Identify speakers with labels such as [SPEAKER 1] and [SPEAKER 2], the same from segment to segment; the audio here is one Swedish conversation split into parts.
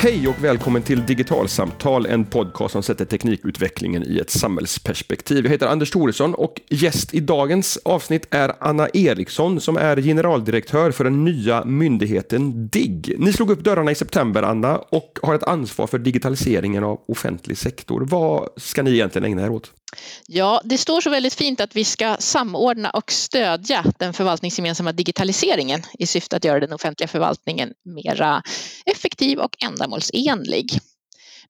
[SPEAKER 1] Hej och välkommen till Digitalsamtal, en podcast som sätter teknikutvecklingen i ett samhällsperspektiv. Jag heter Anders Thoresson och gäst i dagens avsnitt är Anna Eriksson som är generaldirektör för den nya myndigheten DIGG. Ni slog upp dörrarna i september, Anna, och har ett ansvar för digitaliseringen av offentlig sektor. Vad ska ni egentligen ägna er åt?
[SPEAKER 2] Ja, det står så väldigt fint att vi ska samordna och stödja den förvaltningsgemensamma digitaliseringen i syfte att göra den offentliga förvaltningen mera effektiv och ändamålsenlig.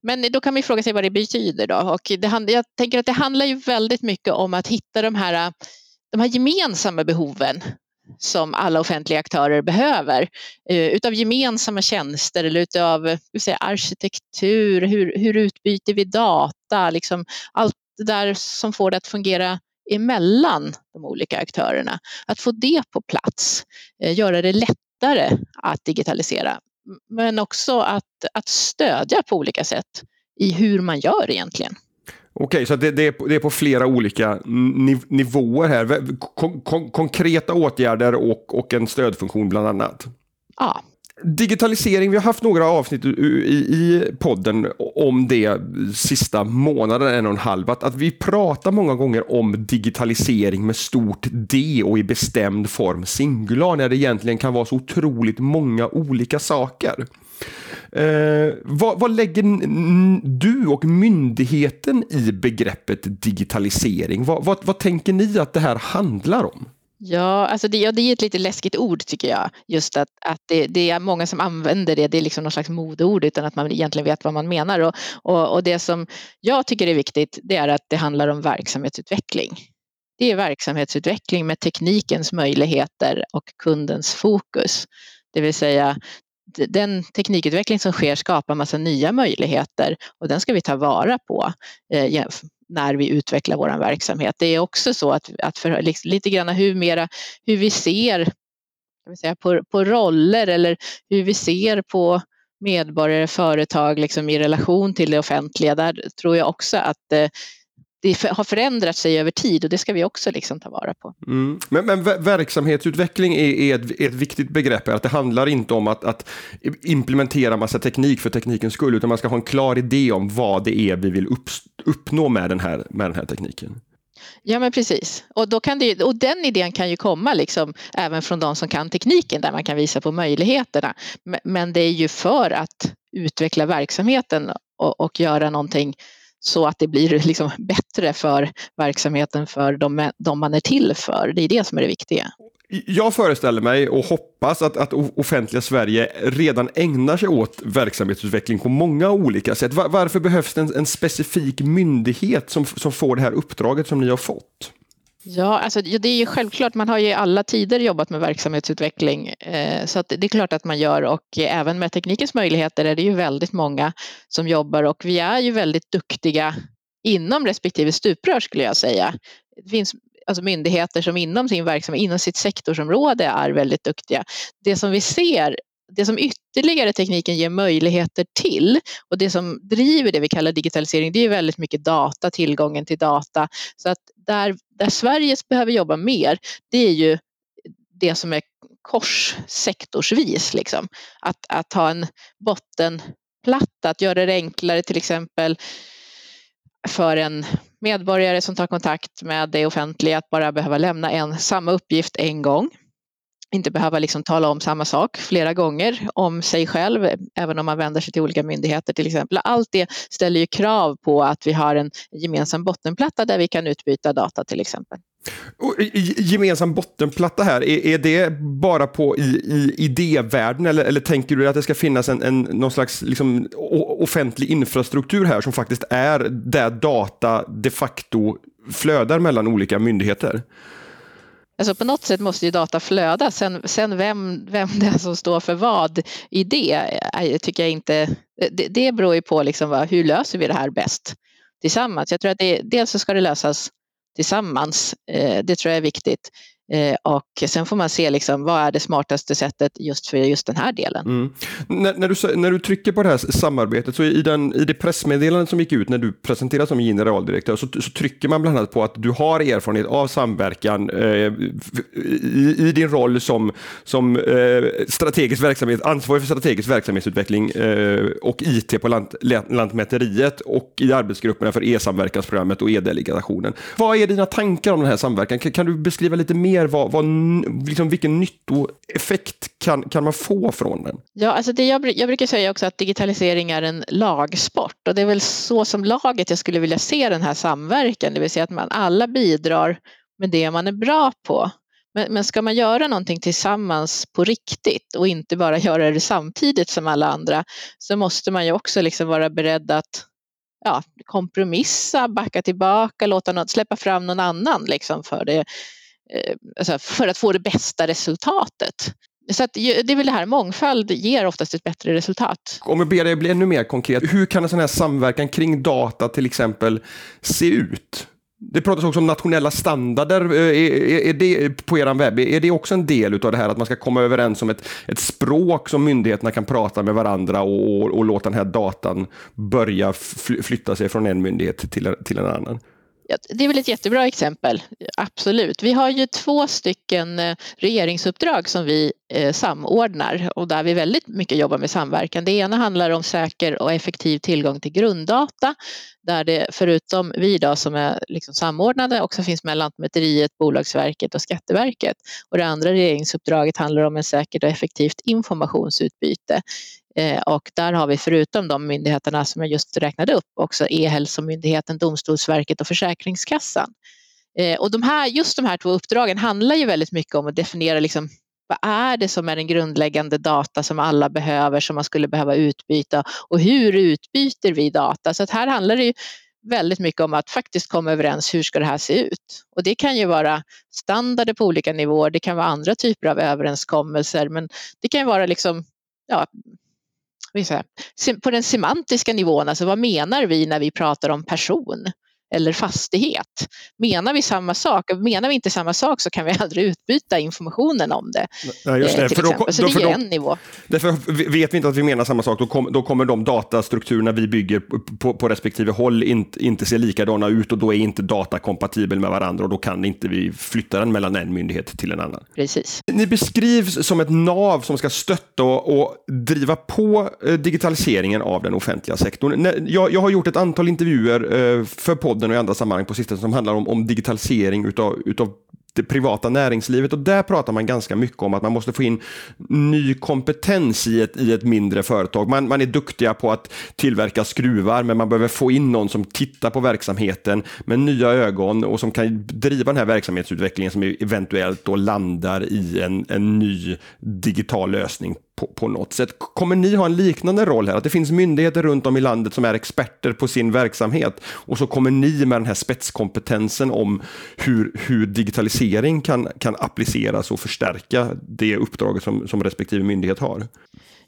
[SPEAKER 2] Men då kan man fråga sig vad det betyder då och det, jag tänker att det handlar ju väldigt mycket om att hitta de här, de här gemensamma behoven som alla offentliga aktörer behöver eh, utav gemensamma tjänster eller utav säga, arkitektur, hur, hur utbyter vi data, liksom allt det där som får det att fungera emellan de olika aktörerna. Att få det på plats, eh, göra det lättare att digitalisera men också att, att stödja på olika sätt i hur man gör egentligen.
[SPEAKER 1] Okej, så det, det, är på, det, är på, flera olika nivåer här. Kon, kon, konkreta åtgärder och, och en stödfunktion bland annat.
[SPEAKER 2] Ja,
[SPEAKER 1] Digitalisering, vi har haft några avsnitt i, i podden om det sista månaden, en och en halv. Att, att vi pratar många gånger om digitalisering med stort D och i bestämd form singular, när det egentligen kan vara så otroligt många olika saker. Eh, vad, vad, lägger du och myndigheten i begreppet digitalisering? Vad, vad, vad tänker ni att det här handlar om?
[SPEAKER 2] Ja, alltså det, ja, det är ett lite läskigt ord tycker jag. Just att, att det, det, är många som använder det, det är liksom någon slags modeord utan att man egentligen vet vad man menar. Och, och, och det som jag tycker är viktigt det är att det handlar om verksamhetsutveckling. Det är verksamhetsutveckling med teknikens möjligheter och kundens fokus. Det vill säga den teknikutveckling som sker skapar massa nya möjligheter och den ska vi ta vara på eh, när vi utvecklar vår verksamhet. Det är också så att, att för, liksom, lite grann hur, mera, hur vi ser säga, på, på roller eller hur vi ser på medborgare, företag liksom i relation till det offentliga. Där tror jag också att eh, det har förändrat sig över tid och det ska vi också liksom ta vara på.
[SPEAKER 1] Mm. Men, men verksamhetsutveckling är, är, ett, är, ett, viktigt begrepp. Att det handlar inte om att, att, implementera massa teknik för teknikens skull, utan man ska ha en klar idé om vad det är vi vill upp, uppnå med den, här, med den här tekniken.
[SPEAKER 2] Ja men precis. Och, då kan det, och den idén kan ju komma liksom även från de som kan tekniken där man kan visa på möjligheterna. Men det är ju för att utveckla verksamheten och, och göra någonting så att det blir liksom bättre för verksamheten för de, de man är till för. Det är det som är det viktiga.
[SPEAKER 1] Jag föreställer mig och hoppas att, att offentliga Sverige redan ägnar sig åt verksamhetsutveckling på många olika sätt. Var, varför behövs det en, en, specifik myndighet som, som får det här uppdraget som ni har fått?
[SPEAKER 2] Ja, alltså det är ju självklart, man har ju i alla tider jobbat med verksamhetsutveckling eh, så att det är klart att man gör och eh, även med teknikens möjligheter är det ju väldigt många som jobbar och vi är ju väldigt duktiga inom respektive stuprör skulle jag säga. Det finns alltså myndigheter som inom sin verksamhet, inom sitt sektorsområde är väldigt duktiga. Det som vi ser det som ytterligare tekniken ger möjligheter till och det som driver det vi kallar digitalisering det är väldigt mycket data, tillgången till data. Så att där, där Sverige behöver jobba mer det är ju det som är korssektorsvis. Liksom. Att, att ha en bottenplatta, att göra det enklare till exempel för en medborgare som tar kontakt med det offentliga att bara behöva lämna en samma uppgift en gång inte behöva liksom tala om samma sak flera gånger om sig själv, även om man vänder sig till olika myndigheter till exempel. Allt det ställer ju krav på att vi har en gemensam bottenplatta där vi kan utbyta data till exempel.
[SPEAKER 1] Och, gemensam bottenplatta här, är, är det bara på i, i idévärlden eller, eller tänker du att det ska finnas en, en, någon slags liksom, offentlig infrastruktur här som faktiskt är där data de facto flödar mellan olika myndigheter?
[SPEAKER 2] Alltså på något sätt måste ju data flöda. Sen, sen vem, vem det är som står för vad i det tycker jag inte. Det, det beror ju på liksom vad, hur löser vi det här bäst tillsammans. Jag tror att det, dels så ska det lösas tillsammans. Eh, det tror jag är viktigt. Eh, och sen får man se liksom, vad är det smartaste sättet just för just den här delen.
[SPEAKER 1] Mm. När, när, du, när du trycker på det här samarbetet, så i, den, i det pressmeddelandet som gick ut när du presenterades som generaldirektör, så, så trycker man bland annat på att du har erfarenhet av samverkan eh, i, i, din roll som, som eh, strategisk verksamhet, ansvarig för strategisk verksamhetsutveckling eh, och IT på lant, Lantmäteriet och i arbetsgrupperna för e-samverkansprogrammet och e-delegationen. Vad är dina tankar om den här samverkan? Kan, kan du beskriva lite mer vad, vad, liksom vilken nyttoeffekt kan, kan man få från den?
[SPEAKER 2] Ja, alltså det jag, jag brukar säga också att digitalisering är en lagsport och det är väl så som laget jag skulle vilja se den här samverkan, det vill säga att man alla bidrar med det man är bra på. Men, men ska man göra någonting tillsammans på riktigt och inte bara göra det samtidigt som alla andra så måste man ju också liksom vara beredd att ja, kompromissa, backa tillbaka, låta något, släppa fram någon annan liksom för, det, Eh, alltså för att få det bästa resultatet. Så att det är väl det här, mångfald ger oftast ett bättre resultat.
[SPEAKER 1] Om jag ber dig bli ännu mer konkret, hur kan en sån här samverkan kring data till exempel se ut? Det pratas också om nationella standarder eh, är, är, är det, på er webb. Är det också en del av det här att man ska komma överens om ett, ett språk som myndigheterna kan prata med varandra och, och, och låta den här datan börja flytta sig från en myndighet till, till en annan?
[SPEAKER 2] Det är väl ett jättebra exempel, absolut. Vi har ju två stycken eh, regeringsuppdrag som vi Eh, samordnar och där vi väldigt mycket jobbar med samverkan. Det ena handlar om säker och effektiv tillgång till grunddata där det förutom vi då som är liksom samordnade också finns med Lantmäteriet, Bolagsverket och Skatteverket. Och det andra regeringsuppdraget handlar om en säkert och effektivt informationsutbyte eh, och där har vi förutom de myndigheterna som jag just räknade upp också E-hälsomyndigheten, Domstolsverket och Försäkringskassan. Eh, och de här, just de här två uppdragen handlar ju väldigt mycket om att definiera liksom, vad är det som är den grundläggande data som alla behöver, som man skulle behöva utbyta och hur utbyter vi data? Så att här handlar det ju väldigt mycket om att faktiskt komma överens, hur ska det här se ut? Och det kan ju vara standarder på olika nivåer, det kan vara andra typer av överenskommelser, men det kan ju vara liksom, ja, på den semantiska nivån, alltså vad menar vi när vi pratar om person? Eller fastighet. Menar vi samma sak? Menar vi inte samma sak så kan vi aldrig utbyta informationen om det.
[SPEAKER 1] Ja, just det. Eh, för då, så det är en nivå. Därför vet vi inte att vi menar samma sak, då, kom, då kommer de datastrukturerna vi bygger på, på respektive håll inte, inte se likadana ut och då är inte data kompatibel med varandra och då kan inte vi flytta den mellan en myndighet till en annan.
[SPEAKER 2] Precis.
[SPEAKER 1] Ni beskrivs som ett nav som ska stötta och, och driva på eh, digitaliseringen av den offentliga sektorn. Jag, jag har gjort ett antal intervjuer eh, för podden podden och i andra sammanhang på sistone som handlar om, om digitalisering utav, utav det privata näringslivet och där pratar man ganska mycket om att man måste få in ny kompetens i ett, i ett mindre företag. Man, man är duktiga på att tillverka skruvar men man behöver få in någon som tittar på verksamheten med nya ögon och som kan driva den här verksamhetsutvecklingen som eventuellt då landar i en, en ny digital lösning på, på, något sätt. Kommer ni ha en liknande roll här? Att det finns myndigheter runt om i landet som är experter på sin verksamhet och så kommer ni med den här spetskompetensen om hur, hur digitalisering kan, kan appliceras och förstärka det uppdraget som, som respektive myndighet har?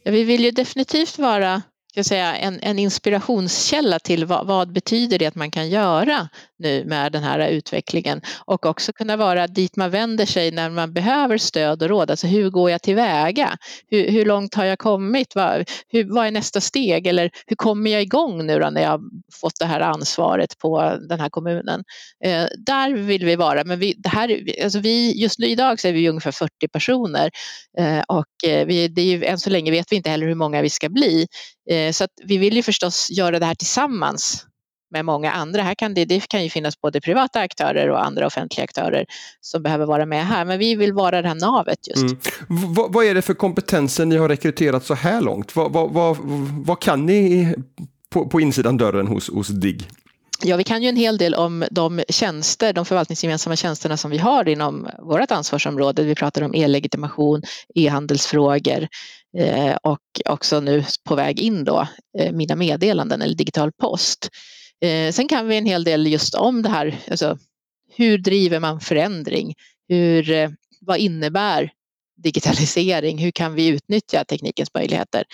[SPEAKER 2] Ja, vi vill ju definitivt vara ska säga, en, en inspirationskälla till vad, vad, betyder det att man kan göra nu med den här utvecklingen och också kunna vara dit man vänder sig när man behöver stöd och råd. Alltså hur går jag tillväga? Hur, hur långt har jag kommit? Vad, hur, vad är nästa steg? Eller hur kommer jag igång nu då när jag fått det här ansvaret på den här kommunen? Eh, där vill vi vara, men vi, det här, alltså vi, just nu idag så är vi ungefär 40 personer eh, och eh, vi, det är ju, än så länge vet vi inte heller hur många vi ska bli. Eh, så att vi vill ju förstås göra det här tillsammans med många andra. Här kan det, det kan ju finnas både privata aktörer och andra offentliga aktörer som behöver vara med här, men vi vill vara det här navet just. Mm.
[SPEAKER 1] Vad, är det för kompetenser ni har rekryterat så här långt? Vad, vad, vad, vad kan ni på, på insidan dörren hos, hos DIGG?
[SPEAKER 2] Ja, vi kan ju en hel del om de tjänster, de förvaltningsgemensamma tjänsterna som vi har inom vårt ansvarsområde. Vi pratar om e-legitimation, e-handelsfrågor eh, Eh, och också nu på väg in då eh, mina meddelanden eller digital post. Eh, sen kan vi en hel del just om det här, alltså, hur driver man förändring? Hur, vad innebär digitalisering? Hur kan vi utnyttja teknikens möjligheter?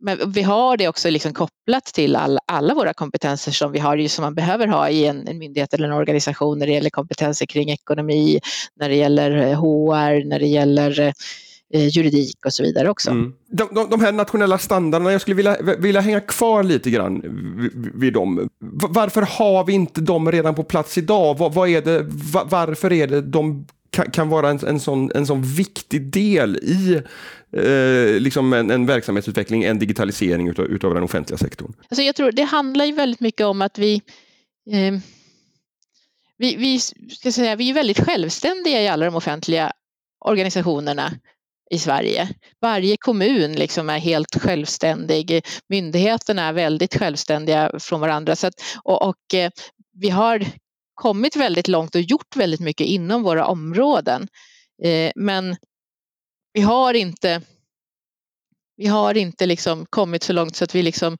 [SPEAKER 2] men vi har det också liksom kopplat till all, alla våra kompetenser som vi har, som man behöver ha i en, en, myndighet eller en organisation när det gäller kompetenser kring ekonomi, när det gäller HR, när det gäller eh, juridik och så vidare också. Mm.
[SPEAKER 1] De, de, de, här nationella standarderna, jag skulle vilja, vilja hänga kvar lite grann vid, vid dem. Varför har vi inte dem redan på plats idag? Vad, vad är det, varför är det de kan, kan vara en, en, sån, en sån viktig del i eh, liksom en, en, verksamhetsutveckling, en digitalisering utav, utav den offentliga sektorn?
[SPEAKER 2] Alltså jag tror det handlar ju väldigt mycket om att vi eh, vi, vi, ska säga, vi är väldigt självständiga i alla de offentliga organisationerna i Sverige. Varje kommun liksom är helt självständig. Myndigheterna är väldigt självständiga från varandra. Så att, och, och eh, vi har kommit väldigt långt och gjort väldigt mycket inom våra områden. Eh, men vi har inte, vi har inte liksom kommit så långt så att vi liksom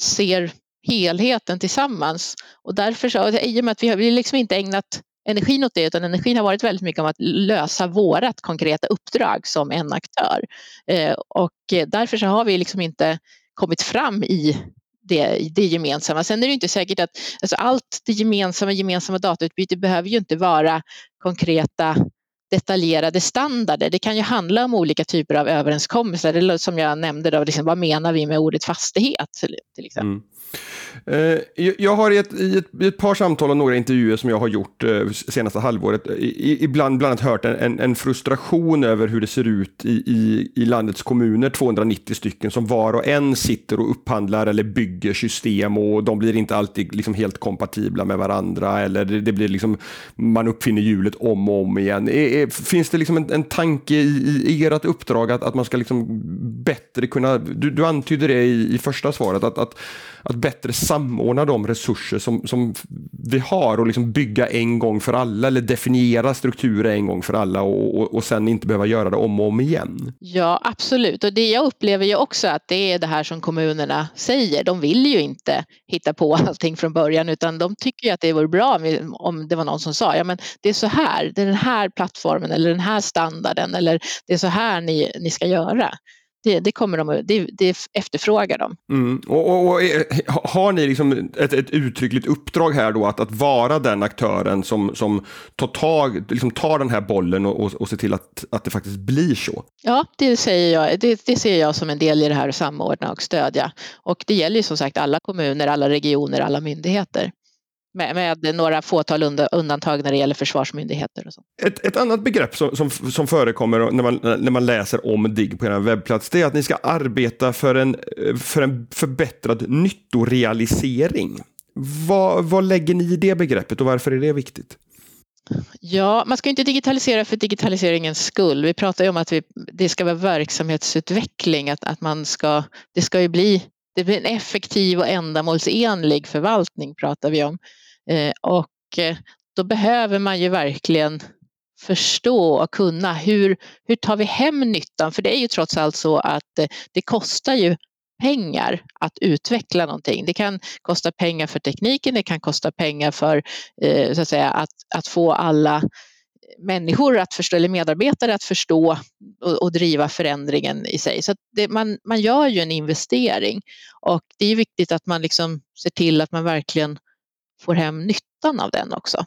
[SPEAKER 2] ser helheten tillsammans. Och därför så, i och med att vi har vi liksom inte ägnat energin åt det, utan energin har varit väldigt mycket om att lösa vårat konkreta uppdrag som en aktör. Eh, och därför så har vi liksom inte kommit fram i det, det gemensamma. Sen är det inte säkert att alltså allt det gemensamma, gemensamma datautbyte behöver ju inte vara konkreta detaljerade standarder. Det kan ju handla om olika typer av överenskommelser, eller som jag nämnde, då, liksom, vad menar vi med ordet fastighet till exempel. Mm.
[SPEAKER 1] Eh, jag har i ett, i, ett, i ett, par samtal och några intervjuer som jag har gjort eh, senaste halvåret eh, ibland bland annat hört en, en, frustration över hur det ser ut i, i, i, landets kommuner, 290 stycken som var och en sitter och upphandlar eller bygger system och de blir inte alltid liksom helt kompatibla med varandra eller det, det blir liksom man uppfinner hjulet om och om igen. Finns det liksom en, en tanke i, i ert uppdrag att, att man ska liksom bättre kunna, du, du antyder det i, i första svaret, att, att att bättre samordna de resurser som, som vi har och liksom bygga en gång för alla eller definiera strukturer en gång för alla och, och, och sen inte behöva göra det om och om igen.
[SPEAKER 2] Ja, absolut. Och det jag upplever ju också att det är det här som kommunerna säger. De vill ju inte hitta på allting från början utan de tycker ju att det vore bra om det var någon som sa ja men det är så här, det är den här plattformen eller den här standarden eller det är så här ni, ni ska göra det, det, kommer de, det, det efterfrågar de.
[SPEAKER 1] Mm. Och, och, och, har ni liksom ett, ett uttryckligt uppdrag här då att, att vara den aktören som, som tar, tag, liksom tar den här bollen och, och, och ser till att, att det faktiskt blir så?
[SPEAKER 2] Ja, det, säger jag, det, det ser jag som en del i det här att samordna och stödja. Och det gäller ju som sagt alla kommuner, alla regioner, alla myndigheter. Med, med, några fåtal undantag när det gäller försvarsmyndigheter. Och så.
[SPEAKER 1] Ett, ett annat begrepp som, som, som förekommer när man, när man läser om DIGG på er webbplats det är att ni ska arbeta för en, för en förbättrad nyttorealisering. Vad, vad lägger ni i det begreppet och varför är det viktigt?
[SPEAKER 2] Ja, man ska inte digitalisera för digitaliseringens skull. Vi pratar ju om att vi, det ska vara verksamhetsutveckling, att, att man ska, det ska ju bli det blir en effektiv och ändamålsenlig förvaltning pratar vi om. Eh, och eh, då behöver man ju verkligen förstå och kunna hur, hur tar vi hem nyttan? För det är ju trots allt så att eh, det kostar ju pengar att utveckla någonting. Det kan kosta pengar för tekniken, det kan kosta pengar för så att, säga, att, att få alla människor att förstå, eller medarbetare att förstå och, och driva förändringen i sig. Så det, man, man gör ju en investering och det är viktigt att man liksom ser till att man verkligen får hem nyttan av den också.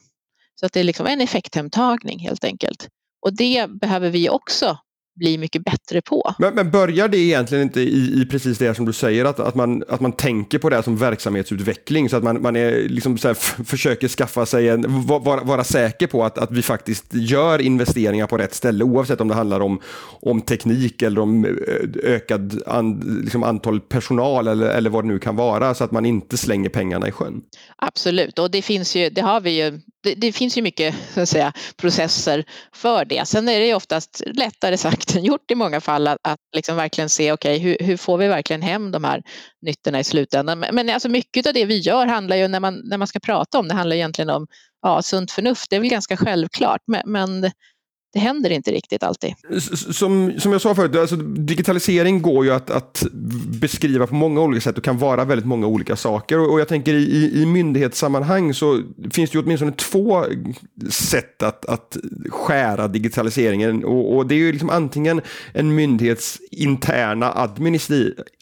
[SPEAKER 2] Så att det är liksom en effekthemtagning helt enkelt. Och det behöver vi också bli mycket bättre på.
[SPEAKER 1] Men, men börjar det egentligen inte i, i, precis det som du säger, att, att, man, att man tänker på det som verksamhetsutveckling, så att man, man är, liksom så här, försöker skaffa sig en, vara, vara säker på att, att vi faktiskt gör investeringar på rätt ställe, oavsett om det handlar om, om teknik eller om ökad an, liksom antal personal eller, eller vad det nu kan vara, så att man inte slänger pengarna i sjön.
[SPEAKER 2] Absolut, och det finns ju, det har vi ju det, det, finns ju mycket så att säga, processer för det. Sen är det ju oftast lättare sagt än gjort i många fall att, att liksom verkligen se okej, okay, hur, hur, får vi verkligen hem de här nyttorna i slutändan. Men, men alltså mycket av det vi gör handlar ju när man, när man ska prata om det handlar egentligen om ja, sunt förnuft. Det är väl ganska självklart, men, men det händer inte riktigt alltid.
[SPEAKER 1] Som, som jag sa förut, alltså, digitalisering går ju att, att beskriva på många olika sätt och kan vara väldigt många olika saker. Och, och jag tänker i, i myndighetssammanhang så finns det ju åtminstone två sätt att, att skära digitaliseringen. Och, och det är ju liksom antingen en myndighets interna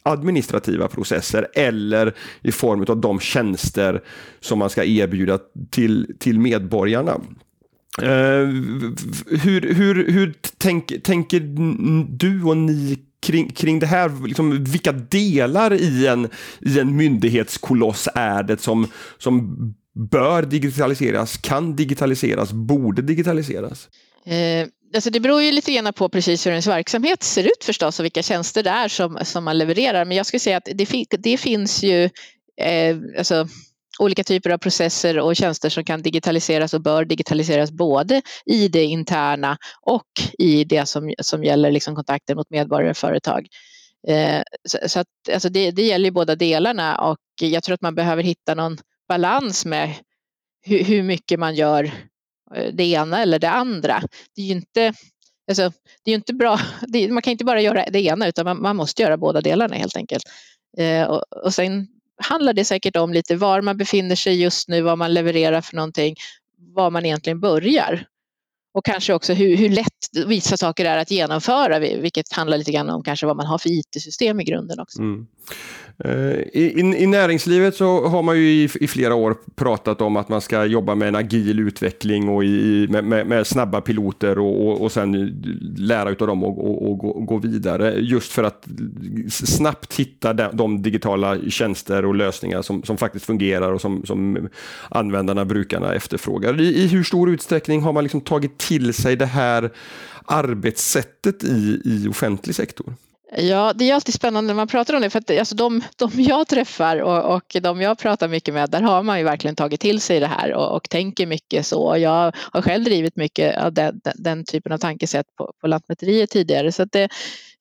[SPEAKER 1] administrativa processer eller i form av de tjänster som man ska erbjuda till, till medborgarna. Uh, hur hur, hur tänk, tänker du och ni kring, kring det här? Liksom, vilka delar i en, i en myndighetskoloss är det som, som bör digitaliseras, kan digitaliseras, borde digitaliseras?
[SPEAKER 2] Uh, alltså det beror ju lite grann på precis hur ens verksamhet ser ut förstås och vilka tjänster det är som, som man levererar. Men jag skulle säga att det, det finns ju eh, alltså, olika typer av processer och tjänster som kan digitaliseras och bör digitaliseras både i det interna och i det som, som gäller liksom kontakter mot medborgare och företag. Eh, så, så att, alltså det, det gäller ju båda delarna och jag tror att man behöver hitta någon balans med hur, hur mycket man gör eh, det ena eller det andra. Det är ju inte, alltså, det är inte bra, det, man kan inte bara göra det ena utan man, man måste göra båda delarna helt enkelt. Eh, och, och sen handlar det säkert om lite var man befinner sig just nu, vad man levererar för någonting, var man egentligen börjar. Och kanske också hur, hur lätt vissa saker är att genomföra, vilket handlar lite grann om kanske vad man har för IT-system i grunden också. Mm.
[SPEAKER 1] Eh, I, I, I, näringslivet så har man ju i, i, flera år pratat om att man ska jobba med en agil utveckling och i, med, med, med snabba piloter och, och, och sen lära av dem och, och, och gå, gå, vidare. Just för att snabbt hitta de, de digitala tjänster och lösningar som, som faktiskt fungerar och som, som användarna, brukarna efterfrågar. I, I hur stor utsträckning har man liksom tagit till sig det här arbetssättet i, i offentlig sektor?
[SPEAKER 2] Ja, det är alltid spännande när man pratar om det för att alltså de, de jag träffar och, och de jag pratar mycket med, där har man ju verkligen tagit till sig det här och, och tänker mycket så. Jag har själv drivit mycket av den, den, den typen av tankesätt på, på Lantmäteriet tidigare så att det,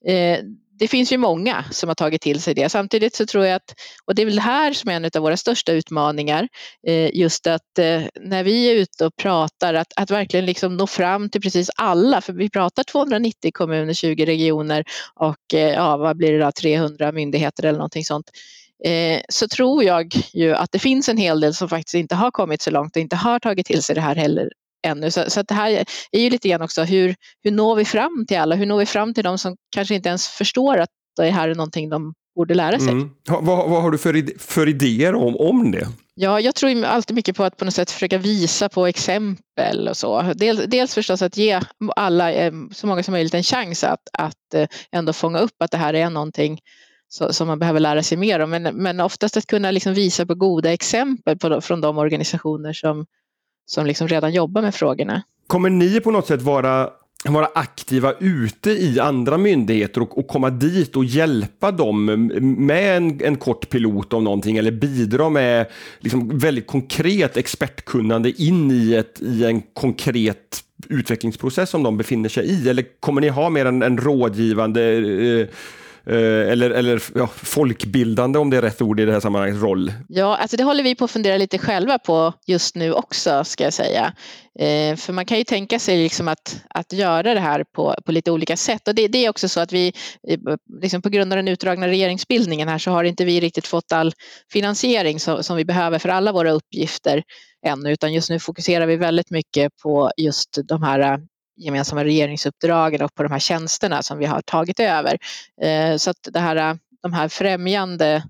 [SPEAKER 2] eh, det finns ju många som har tagit till sig det. Samtidigt så tror jag att, och det är väl det här som är en av våra största utmaningar, eh, just att eh, när vi är ute och pratar, att, att verkligen liksom nå fram till precis alla, för vi pratar 290 kommuner, 20 regioner och eh, ja, vad blir det då, 300 myndigheter eller någonting sånt. Så tror jag ju att det finns en hel del som faktiskt inte har kommit så långt och inte har tagit till sig det här heller ännu. Så, så det här är ju lite grann också hur, hur når vi fram till alla? Hur når vi fram till de som kanske inte ens förstår att det här är någonting de borde lära sig? Mm.
[SPEAKER 1] Ha, vad, vad, har du för, för idéer om, om det?
[SPEAKER 2] Ja, jag tror alltid mycket på att på något sätt försöka visa på exempel och så. Dels, dels förstås att ge alla, eh, så många som möjligt en chans att, att eh, ändå fånga upp att det här är någonting som man behöver lära sig mer om. Men, men oftast att kunna liksom visa på goda exempel på, från de organisationer som, som liksom redan jobbar med frågorna.
[SPEAKER 1] Kommer ni på något sätt vara vara aktiva ute i andra myndigheter och, och komma dit och hjälpa dem med en, en, kort pilot om någonting eller bidra med liksom väldigt konkret expertkunnande in i, ett, i en konkret utvecklingsprocess som de befinner sig i? Eller kommer ni ha mer en, en rådgivande eh, Eh, eller, eller ja, folkbildande om det är rätt ord i det här sammanhanget, roll?
[SPEAKER 2] Ja, alltså det håller vi på att fundera lite själva på just nu också ska jag säga. Eh, för man kan ju tänka sig liksom att, att göra det här på, på lite olika sätt och det, det är också så att vi eh, liksom på grund av den utdragna regeringsbildningen här så har inte vi riktigt fått all finansiering som, som vi behöver för alla våra uppgifter ännu utan just nu fokuserar vi väldigt mycket på just de här gemensamma regeringsuppdragen och på de här tjänsterna som vi har tagit över. Eh, så att det här, eh, de här främjande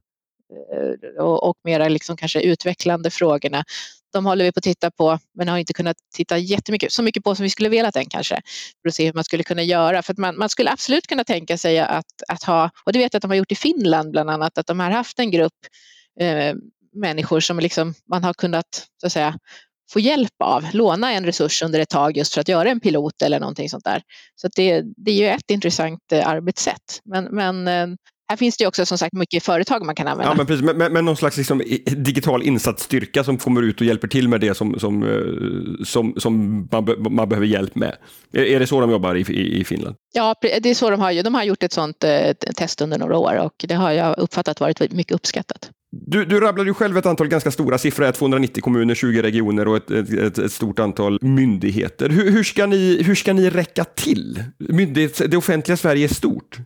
[SPEAKER 2] eh, och mera liksom kanske utvecklande frågorna de håller vi på att titta på men har inte kunnat titta jättemycket, så mycket på som vi skulle velat än kanske. För att se hur man skulle kunna göra. För att man, man skulle absolut kunna tänka sig att, att ha, och det vet jag att de har gjort i Finland bland annat, att de har haft en grupp eh, människor som liksom man har kunnat så att säga, få hjälp av, låna en resurs under ett tag just för att göra en pilot eller någonting sånt där. Så det, det är ju ett intressant eh, arbetssätt. Men, men eh, här finns det också som sagt mycket företag man kan använda.
[SPEAKER 1] Ja, men, precis, men, men någon slags liksom, digital insatsstyrka som kommer ut och hjälper till med det som, som, eh, som, som man, be, man behöver hjälp med. Är, är, det så de jobbar i, i, i, Finland?
[SPEAKER 2] Ja, det är så de har, de har gjort ett sånt test under några år och det har jag uppfattat varit mycket uppskattat.
[SPEAKER 1] Du, du rabblade ju själv ett antal ganska stora siffror, 290 kommuner, 20 regioner och ett, ett, ett stort antal myndigheter. Hur, hur, ska ni, hur ska ni räcka till? Myndighets, det offentliga Sverige är stort.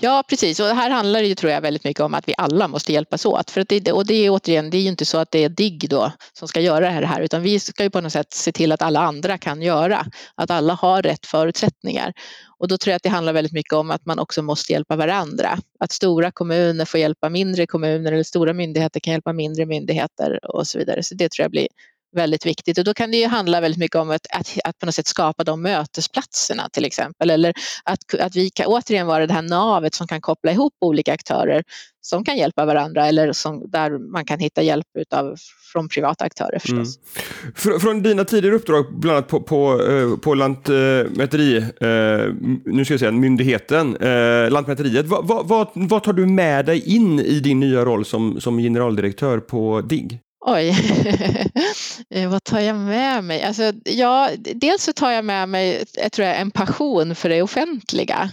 [SPEAKER 2] Ja, precis. Och här handlar det ju, tror jag, väldigt mycket om att vi alla måste hjälpas åt. För att det, och det är återigen, det är ju inte så att det är DIGG då som ska göra det här, utan vi ska ju på något sätt se till att alla andra kan göra, att alla har rätt förutsättningar. Och då tror jag att det handlar väldigt mycket om att man också måste hjälpa varandra. Att stora kommuner får hjälpa mindre kommuner eller stora myndigheter kan hjälpa mindre myndigheter och så vidare. Så det tror jag blir väldigt viktigt och då kan det ju handla väldigt mycket om att, att, att på något sätt skapa de mötesplatserna till exempel eller att, att vi kan återigen vara det här navet som kan koppla ihop olika aktörer som kan hjälpa varandra eller som, där man kan hitta hjälp utav, från privata aktörer förstås.
[SPEAKER 1] Mm. Fr från dina tidigare uppdrag, bland annat på, på, eh, på Lantmäteri, eh, nu ska jag säga myndigheten, eh, Lantmäteriet, vad, vad, vad tar du med dig in i din nya roll som, som generaldirektör på DIGG?
[SPEAKER 2] Oj, eh, vad tar jag med mig? Alltså, ja, dels så tar jag med mig jag tror jag, en passion för det offentliga.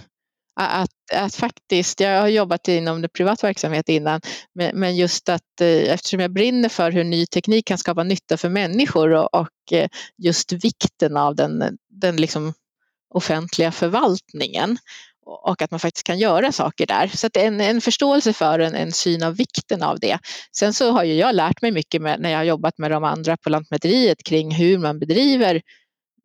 [SPEAKER 2] Att, att faktiskt, jag har jobbat inom det privat verksamhet innan, men just att eh, eftersom jag brinner för hur ny teknik kan skapa nytta för människor och, och just vikten av den, den liksom offentliga förvaltningen och att man faktiskt kan göra saker där. Så att en, en förståelse för en, en syn av vikten av det. Sen så har ju jag lärt mig mycket med, när jag har jobbat med de andra på Lantmäteriet kring hur man bedriver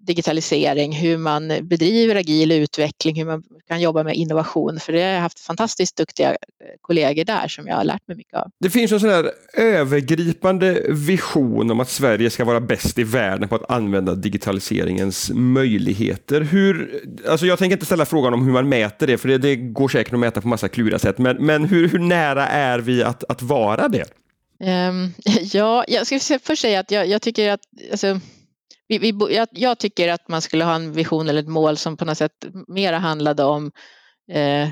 [SPEAKER 2] digitalisering, hur man bedriver agil utveckling, hur man kan jobba med innovation. För det har jag haft fantastiskt duktiga eh, kollegor där som jag har lärt mig mycket av.
[SPEAKER 1] Det finns en sån här övergripande vision om att Sverige ska vara bäst i världen på att använda digitaliseringens möjligheter. Hur, alltså jag tänker inte ställa frågan om hur man mäter det, för det, det går säkert att mäta på massa kluriga sätt, men, men hur, hur nära är vi att, att vara det?
[SPEAKER 2] Um, ja, jag ska först säga att jag, jag tycker att alltså, vi, vi, jag, jag, tycker att man skulle ha en vision eller ett mål som på något sätt mera handlade om eh,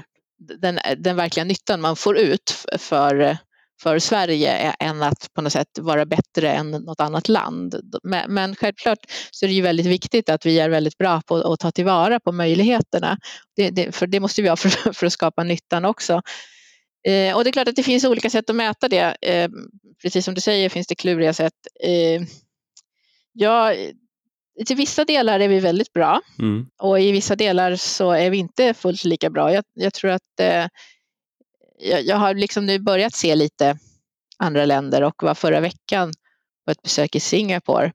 [SPEAKER 2] den, den verkliga nyttan man får ut för, för Sverige eh, än att på något sätt vara bättre än något annat land. Men, men självklart så är det ju väldigt viktigt att vi är väldigt bra på att ta tillvara på möjligheterna. Det, det, för det måste vi ha för, för att skapa nyttan också. Eh, och det är klart att det finns olika sätt att mäta det. Eh, precis som du säger finns det kluriga sätt. Eh, jag till vissa delar är vi väldigt bra mm. och i vissa delar så är vi inte fullt lika bra. Jag, jag tror att eh, jag, jag, har liksom nu börjat se lite andra länder och var förra veckan på ett besök i Singapore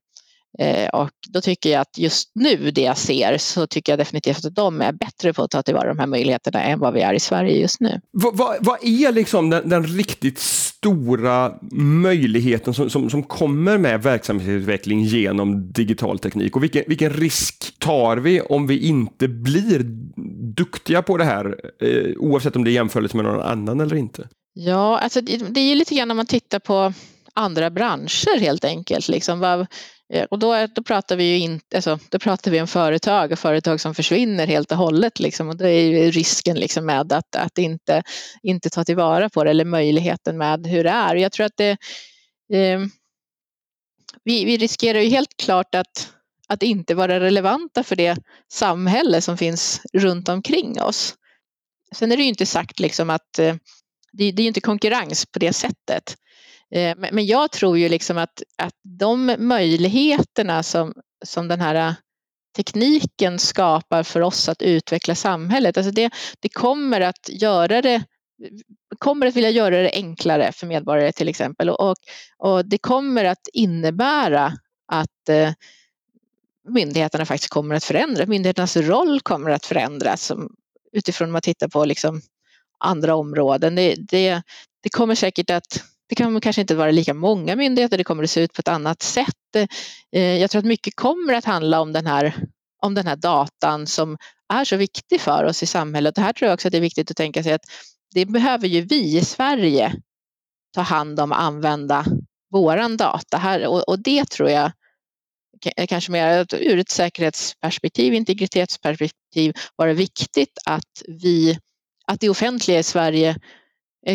[SPEAKER 2] och då tycker jag att just nu det jag ser så tycker jag definitivt att de är bättre på att ta tillvara de här möjligheterna än vad vi är i Sverige just nu.
[SPEAKER 1] Vad, vad, vad är liksom den, den, riktigt stora möjligheten som, som, som, kommer med verksamhetsutveckling genom digital teknik och vilken, vilken risk tar vi om vi inte blir duktiga på det här eh, oavsett om det är jämförelse med någon annan eller inte?
[SPEAKER 2] Ja, alltså det, det är ju lite grann när man tittar på andra branscher helt enkelt. Liksom. Vad, Eh, Eh, och då, då pratar vi ju inte, alltså, då pratar vi om företag och företag som försvinner helt och hållet. Liksom. Och då är ju risken liksom med att, att inte, inte ta tillvara på det eller möjligheten med hur det är. Jag tror att det, eh, vi, vi riskerar ju helt klart att, att inte vara relevanta för det samhälle som finns runt omkring oss. Sen är det ju inte sagt liksom att eh, det, det är inte konkurrens på det sättet. Eh, men jag tror ju liksom att, att de möjligheterna som, som den här tekniken skapar för oss att utveckla samhället, alltså det, det kommer att göra det kommer att vilja göra det enklare för medborgare till exempel och, och det kommer att innebära att eh, myndigheterna faktiskt kommer att förändras. Myndigheternas roll kommer att förändras utifrån om man tittar på liksom andra områden. Det, det, det kommer säkert att det kommer kanske inte vara lika många myndigheter, det kommer att se ut på ett annat sätt. Eh, jag tror att mycket kommer att handla om den här, om den här datan som är så viktig för oss i samhället. Och här tror jag också att det är viktigt att tänka sig att det behöver ju vi i Sverige ta hand om och använda våran data här och, och det tror jag kanske mer ur ett säkerhetsperspektiv, integritetsperspektiv, var det viktigt att vi, att det offentliga i Sverige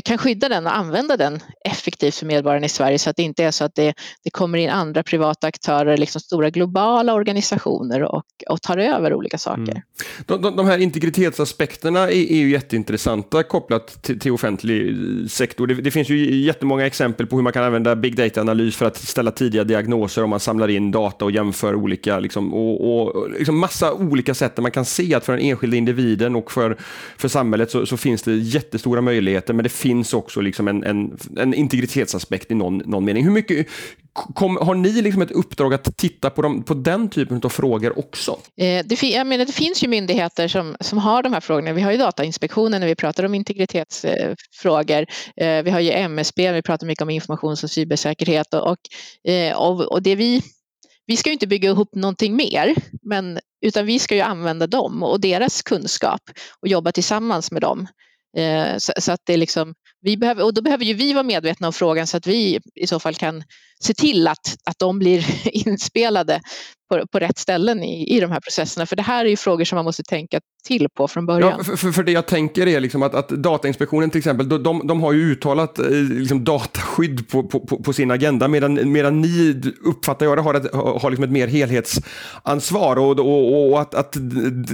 [SPEAKER 2] kan skydda den och använda den effektivt för medborgarna i Sverige så att det inte är så att det, det kommer in andra privata aktörer, liksom stora globala organisationer och, och tar över olika saker. Mm.
[SPEAKER 1] De, de, de, här integritetsaspekterna är, är ju jätteintressanta kopplat till, till offentlig sektor. Det, det, finns ju jättemånga exempel på hur man kan använda big data-analys för att ställa tidiga diagnoser om man samlar in data och jämför olika, liksom, och, och liksom massa olika sätt där man kan se att för den enskilda individen och för, för samhället så, så finns det jättestora möjligheter, men det finns också liksom en, en, en integritetsaspekt i någon, någon mening. Hur mycket, Kom, har ni liksom ett uppdrag att titta på, de, på den typen av frågor också?
[SPEAKER 2] Eh, det, jag menar, det finns ju myndigheter som, som har de här frågorna. Vi har ju Datainspektionen när vi pratar om integritetsfrågor. Eh, vi har ju MSB, vi pratar mycket om informations och cybersäkerhet. Och, eh, och, och det vi, vi ska ju inte bygga ihop någonting mer, men, utan vi ska ju använda dem och deras kunskap och jobba tillsammans med dem. Eh, så, så, att det är liksom, vi behöver, och då behöver ju vi vara medvetna om frågan så att vi i så fall kan se till att, att de blir inspelade på, på rätt ställen i, i de här processerna. För det här är ju frågor som man måste tänka till på från början.
[SPEAKER 1] Ja, för, för det jag tänker är liksom att, att Datainspektionen till exempel, de, de har ju uttalat eh, liksom dataskydd på, på, på, sin agenda medan, medan ni, uppfattar jag det, har ett, har liksom ett mer helhetsansvar och, och, och att, att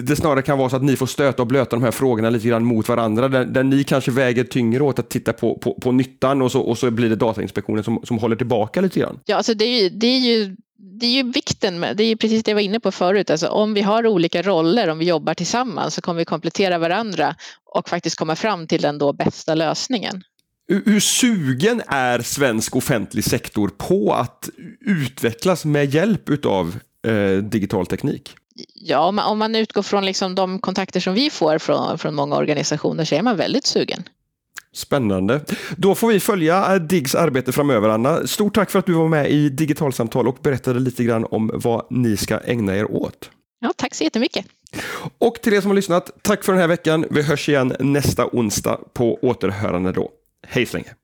[SPEAKER 1] det snarare kan vara så att ni får stöta och blöta de här frågorna lite grann mot varandra, där, där ni kanske väger tyngre åt att titta på, på, på nyttan och så, och så blir det Datainspektionen som, som håller tillbaka lite grann.
[SPEAKER 2] Ja, alltså det är ju, det är ju det är ju vikten med, det är precis det jag var inne på förut, alltså om vi har olika roller, om vi jobbar tillsammans så kommer vi komplettera varandra och faktiskt komma fram till den då bästa lösningen.
[SPEAKER 1] Hur sugen är svensk offentlig sektor på att utvecklas med hjälp av eh, digital teknik?
[SPEAKER 2] Ja, om man utgår från liksom de kontakter som vi får från, från många organisationer så är man väldigt sugen.
[SPEAKER 1] Spännande. Då får vi följa eh, DIGGs arbete framöver, Anna. Stort tack för att du var med i Digitalsamtal och berättade lite grann om vad ni ska ägna er åt.
[SPEAKER 2] Ja, tack så jättemycket.
[SPEAKER 1] Och till er som har lyssnat, tack för den här veckan. Vi hörs igen nästa onsdag på återhörande då. Hej så länge.